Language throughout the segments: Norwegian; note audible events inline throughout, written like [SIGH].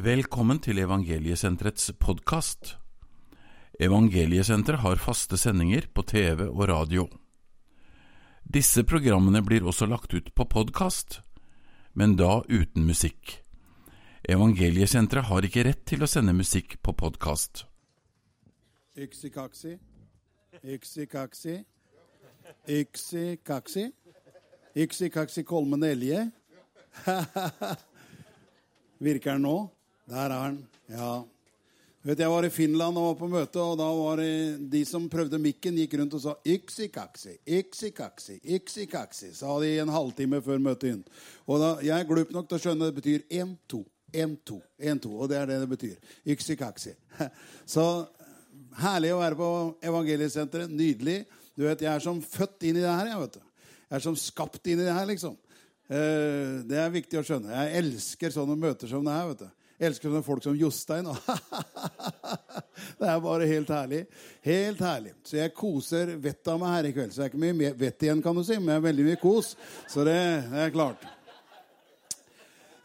Velkommen til Evangeliesenterets podkast. Evangeliesenteret har faste sendinger på TV og radio. Disse programmene blir også lagt ut på podkast, men da uten musikk. Evangeliesenteret har ikke rett til å sende musikk på podkast. Yksikaksi, yksikaksi, Yksi-kaksi. Yksi-kaksi. Kolmen Elje. [LAUGHS] Virker den nå? Der er han. Ja. Vet, jeg var i Finland og var på møte, og da var det de som prøvde mikken, gikk rundt og sa 'yksikaksi, yksikaksi, yksi-kaksi. Sa de en halvtime før møtet begynte. Og da, jeg er glup nok til å skjønne det betyr én, to, én, to, én, to. Og det er det det betyr. Yksi-kaksi. [LAUGHS] Så herlig å være på Evangeliesenteret. Nydelig. Du vet, Jeg er som født inn i det her. Jeg vet du. Jeg er som skapt inn i det her, liksom. Eh, Det er viktig å skjønne. Jeg elsker sånne møter som det her. vet du. Jeg elsker sånne folk som Jostein. [LAUGHS] det er bare helt herlig. Helt herlig. Så jeg koser vettet av meg her i kveld. Så det er ikke mye vett igjen, kan du si, men veldig mye kos. Så det, er klart.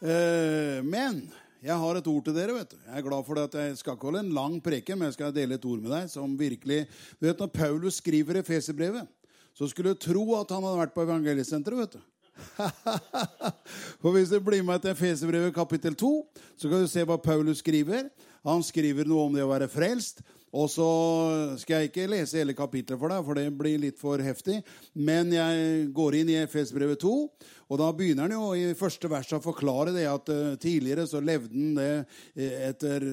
Eh, Men jeg har et ord til dere. vet du. Jeg er glad for det at jeg skal ikke holde en lang preken, men jeg skal dele et ord med deg som virkelig Du vet, Når Paulus skriver i Feserbrevet, så skulle du tro at han hadde vært på evangeliesenteret. vet du. [LAUGHS] For Hvis du blir med til Efeserbrevet kapittel 2, så kan du se hva Paulus skriver. Han skriver noe om det å være frelst. Og så skal jeg ikke lese hele kapittelet for deg, for det blir litt for heftig. Men jeg går inn i Efesbrevet 2, og da begynner han jo i første vers å forklare det at uh, tidligere så levde han det etter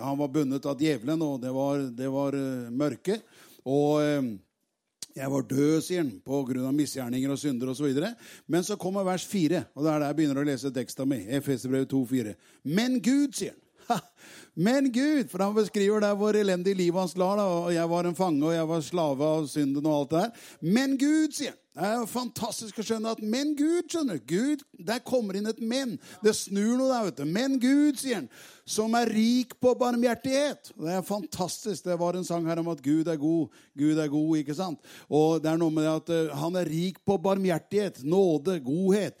Han var bundet av djevelen, og det var, det var uh, mørke. Og jeg var død, sier han, pga. misgjerninger og synder osv. Men så kommer vers 4, og det er der jeg begynner å lese teksta mi. Efeserbrevet 2,4. Men Gud, sier han. [LAUGHS] Men Gud! For han beskriver der hvor elendig livet hans lar. Og jeg var en fange, og jeg var slave av synden og alt det der. Men Gud, sier han. Det er jo fantastisk å skjønne at Men Gud, skjønner. Gud, Der kommer inn et men. Det snur noe der, vet du. Men Gud, sier han, som er rik på barmhjertighet. Det er fantastisk. Det var en sang her om at Gud er god. Gud er god, ikke sant? Og det er noe med det at uh, han er rik på barmhjertighet, nåde, godhet.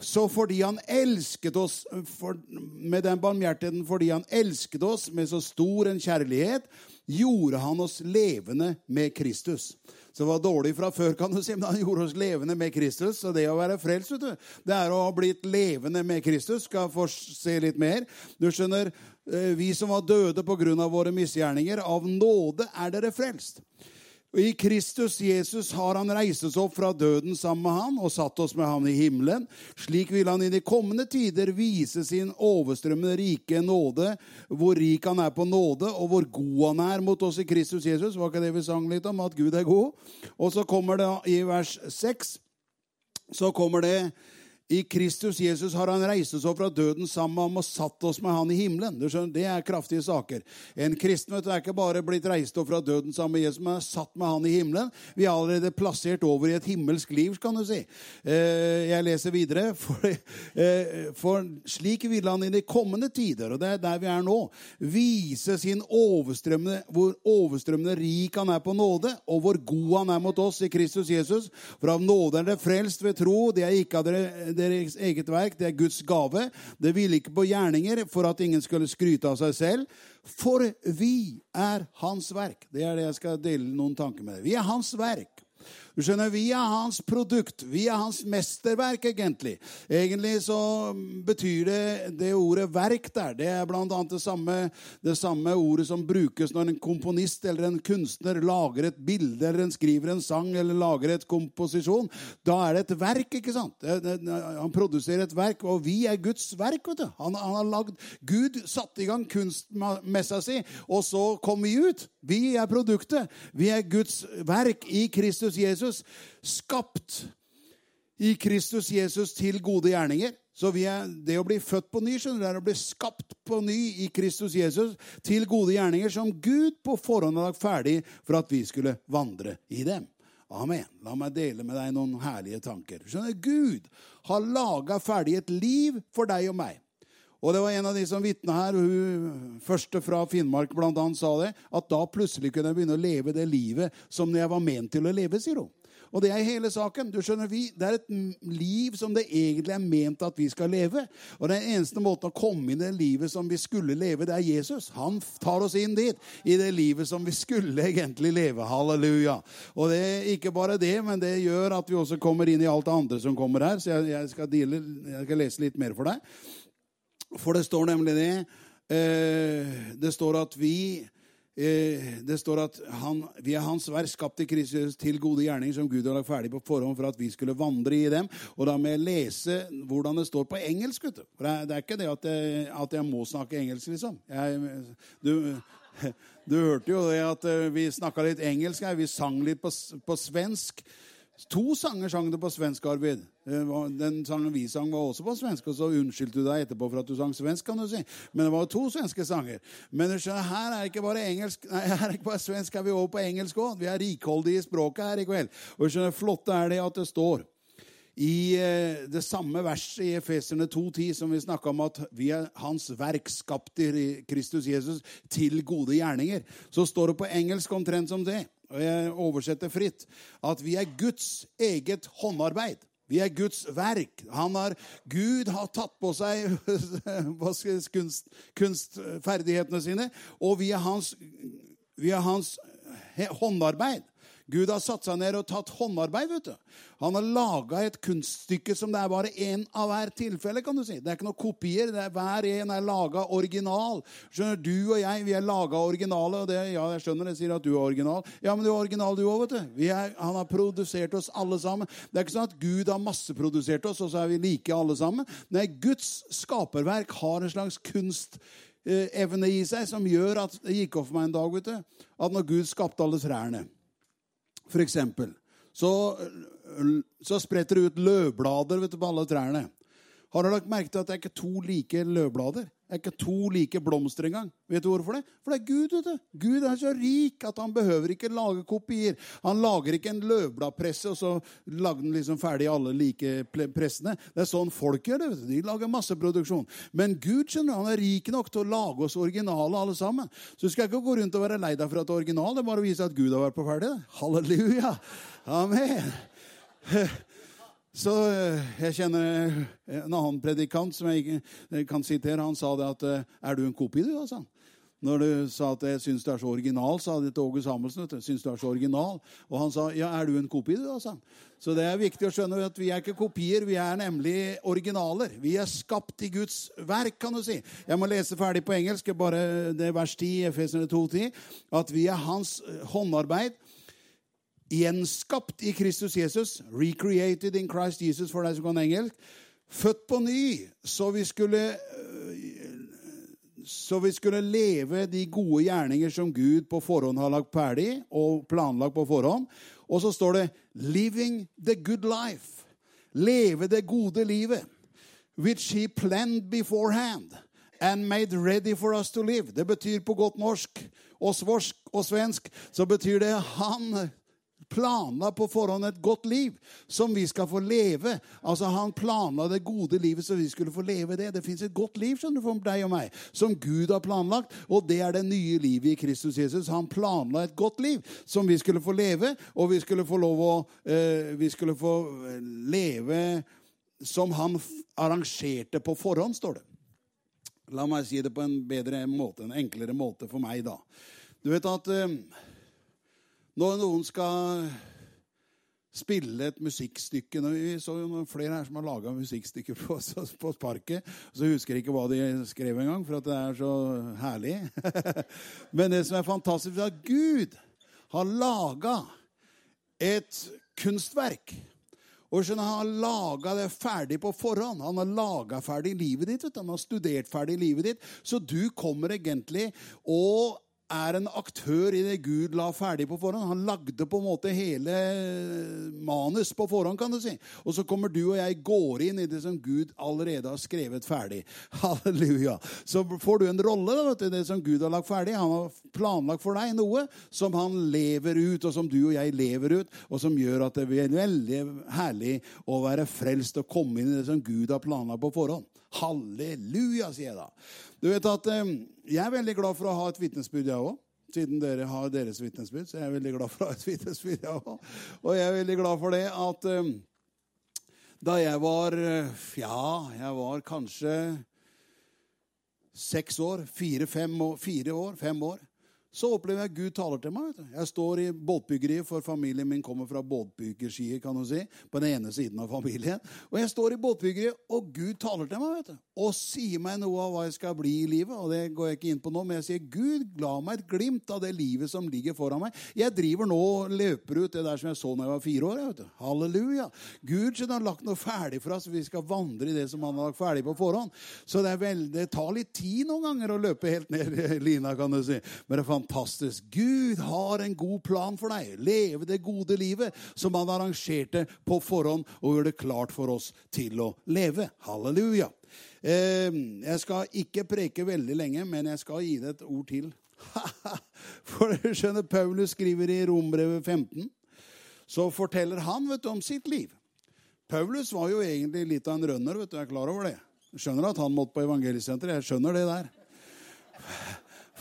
Så fordi han elsket oss for, med den barmhjertigheten, fordi han elsket oss med så stor en kjærlighet, gjorde han oss levende med Kristus. Så det var dårlig fra før, kan du si, men han gjorde oss levende med Kristus. Og det å være frelst, vet du, det er å ha blitt levende med Kristus. Skal få se litt mer. Du skjønner, vi som var døde på grunn av våre misgjerninger, av nåde er dere frelst. Og I Kristus Jesus har han reist oss opp fra døden sammen med han og satt oss med han i himmelen. Slik vil han i de kommende tider vise sin overstrømmende rike nåde, hvor rik han er på nåde, og hvor god han er mot oss i Kristus Jesus. Var ikke det vi sang litt om? At Gud er god? Og så kommer det i vers 6 så kommer det i Kristus Jesus har han reist oss opp fra døden sammen med ham og satt oss med han i himmelen. Du skjønner, Det er kraftige saker. En kristen vet du, er ikke bare blitt reist opp fra døden sammen med Jesus, men er satt med han i himmelen. Vi er allerede plassert over i et himmelsk liv, kan du si. Jeg leser videre. [LAUGHS] For, for slik vil han i de kommende tider, og det er der vi er nå, vise sin overstrømmende, hvor overstrømmende rik han er på nåde, og hvor god han er mot oss i Kristus Jesus. For av nåde er det frelst ved tro. Det er ikke av dere deres eget verk. Det er Guds gave. Det hviler ikke på gjerninger for at ingen skulle skryte av seg selv. For vi er Hans verk. Det er det jeg skal dele noen tanker med. Vi er Hans verk. Du skjønner, Vi er hans produkt. Vi er hans mesterverk, egentlig. Egentlig så betyr det det ordet 'verk' der. Det er annet det det samme ordet som brukes når en komponist eller en kunstner lager et bilde eller en skriver en sang eller lager et komposisjon. Da er det et verk, ikke sant? Han produserer et verk, og vi er Guds verk. vet du. Han, han har lagd, Gud satte i gang kunstmessa si, og så kom vi ut. Vi er produktet. Vi er Guds verk i Kristus Jesus. Skapt i Kristus Jesus til gode gjerninger. Så er, det å bli født på ny skjønner du, er å bli skapt på ny i Kristus Jesus til gode gjerninger som Gud på forhånd har lagt ferdig for at vi skulle vandre i dem. Amen. La meg dele med deg noen herlige tanker. Skjønner, Gud har laga ferdig et liv for deg og meg. Og det var en av de som vitna her, hun første fra Finnmark blant annet, sa det, at da plutselig kunne jeg begynne å leve det livet som jeg var ment til å leve, sier hun. Og det er hele saken. Du skjønner, vi, Det er et liv som det egentlig er ment at vi skal leve. Og den eneste måten å komme inn i det livet som vi skulle leve, det er Jesus. Han tar oss inn dit. I det livet som vi skulle egentlig leve. Halleluja. Og det er ikke bare det, men det gjør at vi også kommer inn i alt det andre som kommer her. Så jeg, jeg, skal, dele, jeg skal lese litt mer for deg. For det står nemlig det. Eh, det står at vi Eh, det står at han, vi er hans verk, skapt i Kristus til gode gjerninger som Gud har lagt ferdig på forhånd for at vi skulle vandre i dem. Og da må jeg lese hvordan det står på engelsk. vet du. For det er ikke det at jeg, at jeg må snakke engelsk, liksom. Jeg, du, [LAUGHS] du, hørte jo det at eh, vi snakka litt engelsk her. Vi sang litt på, på svensk. To sanger sang du på svensk, Arvid. Den sangen vi sang, var også på svensk. Og så unnskyldte du deg etterpå for at du sang svensk. kan du si. Men det var to svenske sanger. Men du skjønner, her er ikke bare engelsk, nei, her er ikke bare svensk, er vi over på engelsk òg. Vi er rikholdige i språket her i kveld. Og du skjønner, flotte er det at det står i eh, det samme verset i Efeserne 2,10 som vi snakka om at vi er hans verk skapt i Kristus Jesus til gode gjerninger, så står det på engelsk omtrent som det og jeg oversetter fritt, at vi er Guds eget håndarbeid. Vi er Guds verk. Har, Gud har tatt på seg [LAUGHS] kunst, kunstferdighetene sine, og vi er hans, vi er hans håndarbeid. Gud har satt seg ned og tatt håndarbeid. vet du. Han har laga et kunststykke som det er bare én av hver tilfelle. kan du si. Det er ikke noen kopier. det er Hver en er laga original. Skjønner Du og jeg vi er laga originale. og det, ja, jeg skjønner det sier at du er original. Ja, men du er original, du òg, vet du. Han har produsert oss alle sammen. Det er ikke sånn at Gud har masseprodusert oss, og så er vi like alle sammen. Nei, Guds skaperverk har en slags kunst evne i seg som gjør at det gikk opp for meg en dag vet du, at når Gud skapte alle trærne eksempel, så, så spretter det ut løvblader du, på alle trærne. Har du lagt merke til at det er ikke to like løvblader? Det er ikke to like blomster engang. Vet du hvorfor det? For det er Gud. vet du. Gud er så rik at han behøver ikke lage kopier. Han lager ikke en løvbladpresse og så lager han liksom ferdig alle like pressene. Det er sånn folk gjør det. vet du. De lager masseproduksjon. Men Gud skjønner, han er rik nok til å lage oss originale alle sammen. Så du skal ikke gå rundt og være lei deg for at det er original. Det er bare å vise at Gud har vært på ferdig. Halleluja. Amen. [LAUGHS] Så eh, jeg kjenner en annen predikant som jeg kan sitere. Han sa det at eh, 'Er du en kopi, du?' sa han. Når du sa at 'jeg syns du er så original', sa det til Åge Samuelsen. Syns du er så original? Og han sa 'Ja, er du en kopi, du?' sa han. Så det er viktig å skjønne at vi er ikke kopier, vi er nemlig originaler. Vi er skapt i Guds verk, kan du si. Jeg må lese ferdig på engelsk, bare det vers 10 i Efesene 2.10. At vi er hans håndarbeid gjenskapt i Kristus Jesus. Recreated in Christ Jesus, for deg som kan engelsk. Født på ny, så vi skulle øh, så vi skulle leve de gode gjerninger som Gud på forhånd har lagt ferdig og planlagt på forhånd. Og så står det 'living the good life'. Leve det gode livet. Which he planned beforehand and made ready for us to live. Det betyr på godt norsk og svorsk og svensk så betyr det han planla på forhånd et godt liv som vi skal få leve. Altså Han planla det gode livet så vi skulle få leve det. Det fins et godt liv skjønner du, for deg og meg, som Gud har planlagt. Og det er det nye livet i Kristus Jesus. Han planla et godt liv som vi skulle få leve, og vi skulle få lov å eh, Vi skulle få eh, leve som han arrangerte på forhånd, står det. La meg si det på en bedre måte, en enklere måte for meg, da. Du vet at eh, når noen skal spille et musikkstykke Vi så jo noen flere her som har laga musikkstykker på, på Sparket. Så husker jeg ikke hva de skrev engang, for at det er så herlig. [LAUGHS] Men det som er fantastisk, er at Gud har laga et kunstverk. Og skjønner, Han har laga det ferdig på forhånd. Han har laga ferdig livet ditt. Han har studert ferdig livet ditt. Så du kommer egentlig og er en aktør i det Gud la ferdig på forhånd. Han lagde på en måte hele manus på forhånd, kan du si. Og så kommer du og jeg går inn i det som Gud allerede har skrevet ferdig. [LAUGHS] Halleluja. Så får du en rolle da, vet du, det som Gud har lagt ferdig. Han har planlagt for deg noe som han lever ut, og som du og jeg lever ut, og som gjør at det blir veldig herlig å være frelst og komme inn i det som Gud har planlagt på forhånd. Halleluja, sier jeg da. Du vet at eh, Jeg er veldig glad for å ha et vitnesbyrd, jeg òg. siden dere har deres vitnesbyrd. Så jeg er veldig glad for å ha et vitnesbyrd, jeg òg. Og jeg er veldig glad for det at eh, da jeg var Ja, jeg var kanskje seks år, fire, fem år, fire år, fem år så opplever jeg at Gud taler til meg. Jeg står i båtbyggeriet, for familien min kommer fra båtbyggerskiet, kan du si, på den ene siden av familien. Og jeg står i båtbyggeriet, og Gud taler til meg vet du, og sier meg noe av hva jeg skal bli i livet. Og det går jeg ikke inn på nå, men jeg sier, Gud, la meg et glimt av det livet som ligger foran meg. Jeg driver nå og løper ut det der som jeg så da jeg var fire år. vet du. Halleluja. Gud har lagt noe ferdig for oss. Vi skal vandre i det som han har lagt ferdig på forhånd. Så det, vel, det tar litt tid noen ganger å løpe helt ned lina, kan du si. Men det er fantastisk. Gud har en god plan for deg. Leve det gode livet som han arrangerte på forhånd og gjør det klart for oss til å leve. Halleluja. Eh, jeg skal ikke preke veldig lenge, men jeg skal gi det et ord til. [LAUGHS] For du skjønner, Paulus skriver i Rombrevet 15, så forteller han vet du, om sitt liv. Paulus var jo egentlig litt av en rønner. vet du, Jeg er klar over det. Skjønner at han måtte på evangeliesenteret. Jeg skjønner det der. [LAUGHS]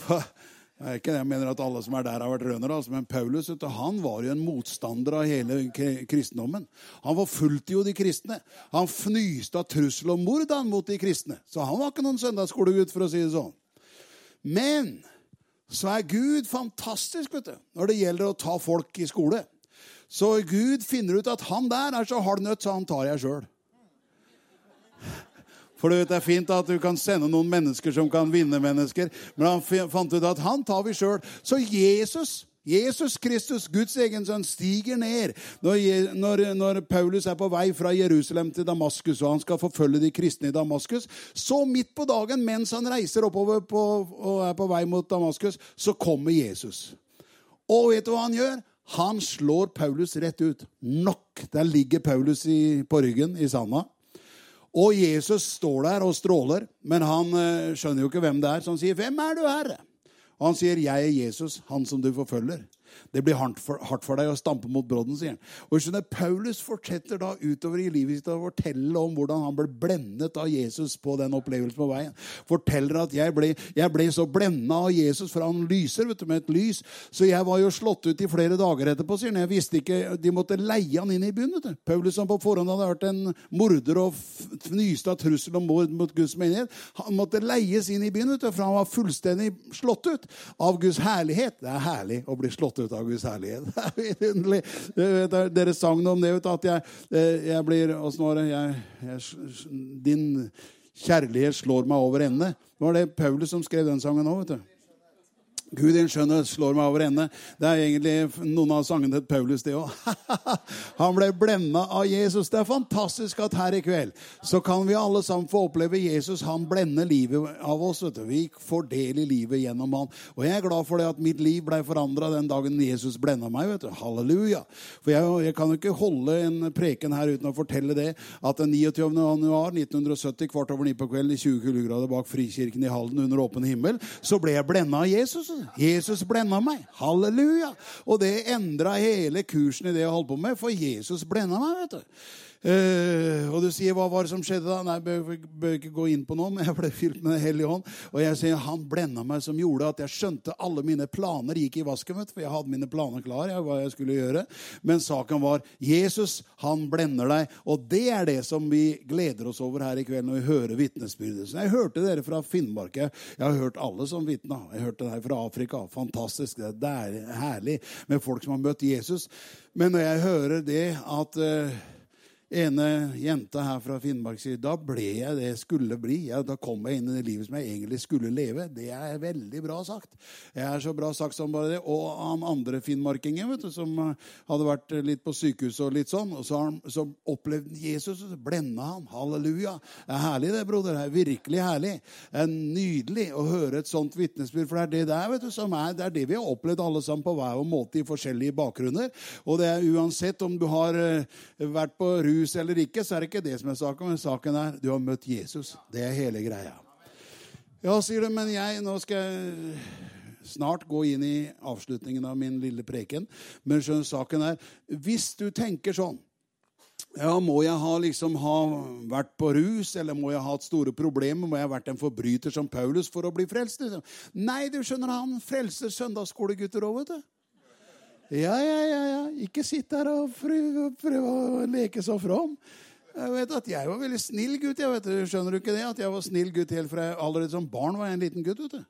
Det er ikke jeg mener at alle som er der, har vært rønere, Altså, men Paulus han var jo en motstander av hele kristendommen. Han forfulgte jo de kristne. Han fnyste av trussel og mord han mot de kristne. Så han var ikke noen søndagsskolegutt, for å si det sånn. Men så er Gud fantastisk vet du, når det gjelder å ta folk i skole. Så Gud finner ut at han der er så hard nødt, så han tar jeg sjøl. For du vet, Det er fint at du kan sende noen mennesker som kan vinne mennesker, men han fant ut at han tar vi sjøl. Så Jesus Jesus Kristus, Guds egen sønn, stiger ned når, når, når, Paulus er på vei fra Jerusalem til Damaskus, og han skal forfølge de kristne i Damaskus. Så midt på dagen, mens han reiser oppover på, og er på vei mot Damaskus, så kommer Jesus. Og vet du hva han gjør? Han slår Paulus rett ut. Nok! Der ligger Paulus i, på ryggen i sanda. Og Jesus står der og stråler, men han eh, skjønner jo ikke hvem det er. Så han sier, 'Hvem er du, Herre?' Og han sier, 'Jeg er Jesus, han som du forfølger'. Det blir hardt for, hardt for, deg å stampe mot brodden, sier han. Og skjønner, Paulus fortsetter da utover i livet sitt å fortelle om hvordan han ble blendet av Jesus på den opplevelsen på veien. Forteller at jeg ble, jeg ble så blenda av Jesus, for han lyser vet du, med et lys. Så jeg var jo slått ut i flere dager etterpå, sier han. Jeg visste ikke, De måtte leie han inn i byen. vet du. Paulus som på forhånd hadde vært en morder og fnyste av trussel om mord mot Guds menighet, han måtte leies inn i byen, vet du, for han var fullstendig slått ut av Guds herlighet. Det er herlig å bli slått ut av Guds herlighet. Dere sang noe om det, vet du, at jeg, eh, jeg blir Åssen var det? Din kjærlighet slår meg over ende. Det var det Paulus som skrev den sangen òg, vet du. Gud, din skjønnhet slår meg over ende. Det er egentlig noen av sangene til Paulus, det òg. [LAUGHS] Han ble blenda av Jesus. Det er fantastisk at her i kveld så kan vi alle sammen få oppleve Jesus. Han blender livet av oss. vet du. Vi får del i livet gjennom han. Og jeg er glad for det at mitt liv ble forandra den dagen Jesus blenda meg. vet du. Halleluja. For jeg, jeg kan jo ikke holde en preken her uten å fortelle det at den 29. januar 1970 kvart over ni på kvelden i 20 kuldegrader bak Frikirken i Halden under åpen himmel, så ble jeg blenda av Jesus. Jesus blenda meg. Halleluja! Og det endra hele kursen i det jeg holdt på med, for Jesus blenda meg. vet du. Uh, og du sier, 'Hva var det som skjedde da?' Nei, jeg bør, ikke gå inn på noe, men jeg ble fylt med Den hellige hånd. Og jeg sier, han blenda meg som gjorde at jeg skjønte alle mine planer gikk i vasken. For jeg hadde mine planer klar, jeg, hva jeg skulle gjøre. Men saken var Jesus, han blender deg. Og det er det som vi gleder oss over her i kveld når vi hører vitnesbyrdet. Jeg hørte dere fra Finnmark. Jeg har hørt alle som vitna. Jeg hørte deg fra Afrika. Fantastisk. Det er herlig med folk som har møtt Jesus. Men når jeg hører det at uh, ene jenta her fra Finnmark sier da ble jeg det jeg skulle bli. Ja, da kom jeg inn i det livet som jeg egentlig skulle leve. Det er veldig bra sagt. Jeg er så bra sagt som bare det. Og han andre finnmarkingen vet du, som eh, hadde vært litt på sykehuset og litt sånn, og så han så opplevd Jesus, og så blenda han. Halleluja. Det er herlig, det, broder. Det er virkelig herlig. Det er nydelig å høre et sånt vitnesbyrd, for det er det der vet du, som er, det er det vi har opplevd alle sammen på hver måte i forskjellige bakgrunner. Og det er uansett om du har eh, vært på rus hus eller ikke, så er det ikke det som er saken. Men saken er du har møtt Jesus. Det er hele greia. Ja, sier du, men jeg Nå skal jeg snart gå inn i avslutningen av min lille preken. Men skjønn, saken er Hvis du tenker sånn Ja, Må jeg ha, liksom, ha vært på rus, eller må jeg ha hatt store problemer? Må jeg ha vært en forbryter som Paulus for å bli frelst? Liksom? Nei, du skjønner, han frelser søndagsskolegutter òg, vet du. Ja, ja, ja, ja. Ikke sitt der og prøve, å leke så from. Jeg vet at jeg var veldig snill gutt. jeg vet. Skjønner du ikke det? At jeg var snill gutt helt fra jeg allerede som barn var jeg en liten gutt. vet du.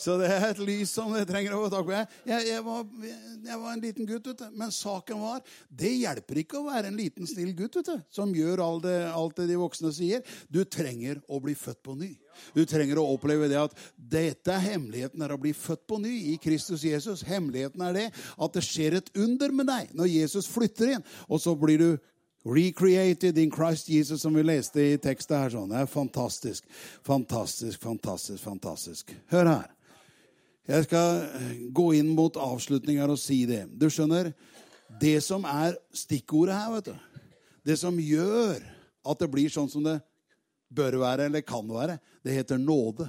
Så det er et lys som det trenger å få tak på. Jeg, jeg, var, jeg, var, en liten gutt, vet du. men saken var Det hjelper ikke å være en liten, snill gutt vet du, som gjør alt det, alt det de voksne sier. Du trenger å bli født på ny. Du trenger å oppleve det at dette er hemmeligheten er å bli født på ny i Kristus Jesus. Hemmeligheten er det at det skjer et under med deg når Jesus flytter inn. Og så blir du Recreated in Christ Jesus, som vi leste i teksten her. sånn. Det er fantastisk, fantastisk, fantastisk. fantastisk. Hør her. Jeg skal gå inn mot avslutninger og si det. Du skjønner, det som er stikkordet her, vet du, det som gjør at det blir sånn som det bør være eller kan være, det heter nåde.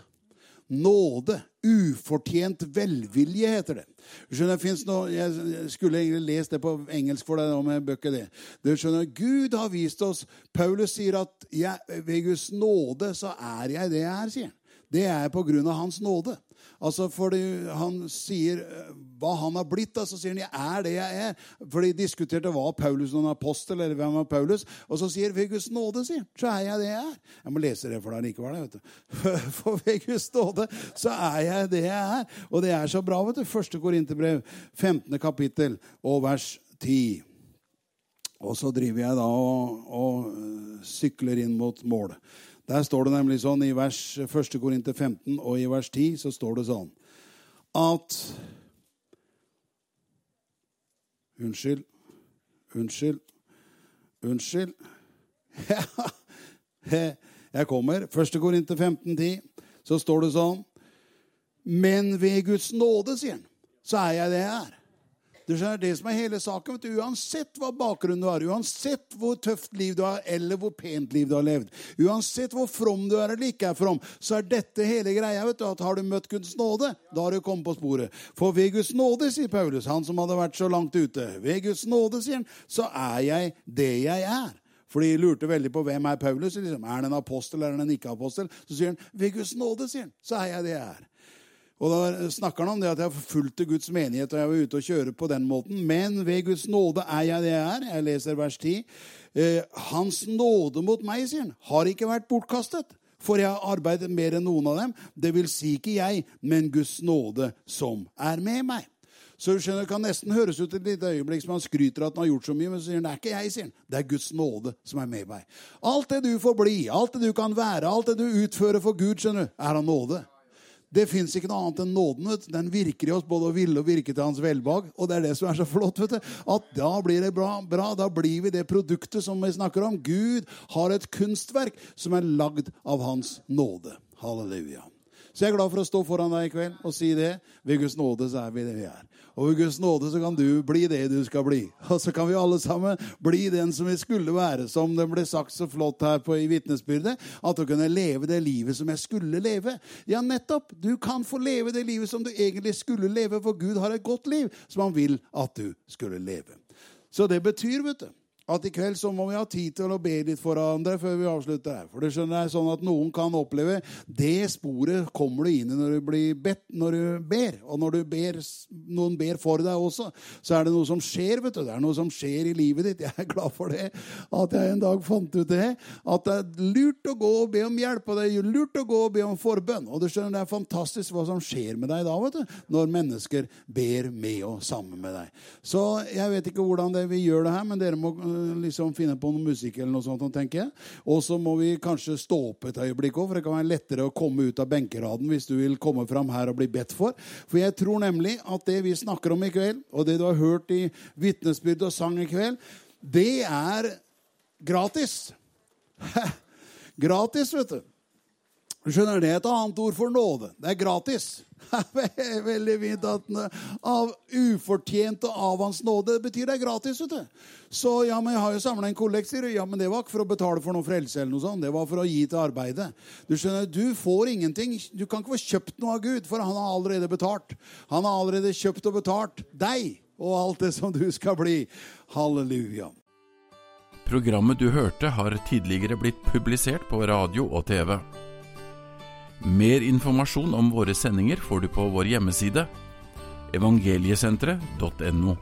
Nåde. Ufortjent velvilje, heter det. Du skjønner, det noe, Jeg skulle egentlig lest det på engelsk for deg, om jeg bør det. Du skjønner, Gud har vist oss Paulus sier at jeg, ved Guds nåde så er jeg det jeg er, sier han. Det er på grunn av Hans nåde. Altså fordi Han sier eh, hva han har blitt. Da, så sier han 'jeg er det jeg er'. For de diskuterte var Paulus noen apostel, eller hvem var Paulus. Og så sier 'ved Guds nåde', sier så er jeg det jeg er. Jeg må lese det for deg likevel. vet du. [LAUGHS] For ved Guds nåde så er jeg det jeg er. Og det er så bra. vet du. Første Korinterbrev, 15. kapittel og vers 10. Og så driver jeg da og, og sykler inn mot målet. Der står det nemlig sånn i vers 1. Korinter 15 og i vers 10 så står det sånn at Unnskyld. Unnskyld. Unnskyld. [LAUGHS] Jeg kommer. 1. Korinter 15, 10, så står det sånn Men ved Guds nåde, sier han, så er jeg det jeg er. Det er det som er hele saken. du. Uansett hva bakgrunnen du har, uansett hvor tøft liv du har, eller hvor pent liv du har levd, uansett hvor from du er eller ikke er from, så er dette hele greia. vet du, at Har du møtt Guds nåde, da har du kommet på sporet. For ved Guds nåde, sier Paulus, han som hadde vært så langt ute, ved Guds nåde, sier han, så er jeg det jeg er. For de lurte veldig på hvem er Paulus. Liksom. Er han en apostel eller er en ikke-apostel? Så sier han ved Guds nåde, sier han, så er jeg det jeg er. Og Da snakker han om det at jeg forfulgte Guds menighet, og jeg var ute og kjøre på den måten. Men ved Guds nåde er jeg det jeg er. Jeg leser vers 10. Eh, Hans nåde mot meg, sier han, har ikke vært bortkastet. For jeg har arbeidet mer enn noen av dem. Det vil si ikke jeg, men Guds nåde som er med meg. Så du skjønner, Det kan nesten høres ut et lite øyeblikk som han skryter at han har gjort så mye, men så sier han det er ikke jeg, sier han. Det er Guds nåde som er med meg. Alt det du får bli, alt det du kan være, alt det du utfører for Gud, skjønner du, er av nåde. Det fins ikke noe annet enn nåden. vet du. Den virker i oss både å ville og virke til hans velbehag. Og det er det som er så flott. vet du. At da blir det bra, bra. Da blir vi det produktet som vi snakker om. Gud har et kunstverk som er lagd av hans nåde. Halleluja. Så jeg er glad for å stå foran deg i kveld og si det. Ved Guds nåde så er vi det vi er. Og ved Guds nåde så kan du bli det du skal bli. [LAUGHS] Og så kan vi alle sammen bli den som vi skulle være. Som det ble sagt så flott her på, i vitnesbyrdet. At du kunne leve det livet som jeg skulle leve. Ja, nettopp. Du kan få leve det livet som du egentlig skulle leve, for Gud har et godt liv som han vil at du skulle leve. Så det betyr, vet du at i kveld så må vi ha tid til å be litt for hverandre før vi avslutter her. For det skjønner jeg sånn at noen kan oppleve det sporet kommer du inn i når du blir bedt når du ber. Og når du ber, noen ber for deg også, så er det noe som skjer. vet du. Det er noe som skjer i livet ditt. Jeg er glad for det. At jeg en dag fant ut det. At det er lurt å gå og be om hjelp, og det er lurt å gå og be om forbønn. Og du skjønner, Det er fantastisk hva som skjer med deg da, vet du, når mennesker ber med og sammen med deg. Så jeg vet ikke hvordan vi gjør det her, men dere må liksom finne på noe musikk eller noe sånt, tenker jeg. Og så må vi kanskje stå opp et øyeblikk òg, for det kan være lettere å komme ut av benkeraden hvis du vil komme fram her og bli bedt for. For jeg tror nemlig at det vi snakker om i kveld, og det du har hørt i vitnesbyrd og sang i kveld, det er gratis. [LAUGHS] gratis, vet du. Du skjønner, Det er et annet ord for nåde. Det er gratis. [LAUGHS] Veldig fint at av ufortjent og av Hans nåde. Det betyr det er gratis. vet du. Så ja, men jeg har jo samla en kollekt. Ja, men det var ikke for å betale for noe frelse. eller noe sånt. Det var for å gi til arbeidet. Du skjønner, du får ingenting. Du kan ikke få kjøpt noe av Gud, for han har allerede betalt. Han har allerede kjøpt og betalt deg og alt det som du skal bli. Halleluja. Programmet du hørte har tidligere blitt publisert på radio og TV. Mer informasjon om våre sendinger får du på vår hjemmeside evangeliesenteret.no.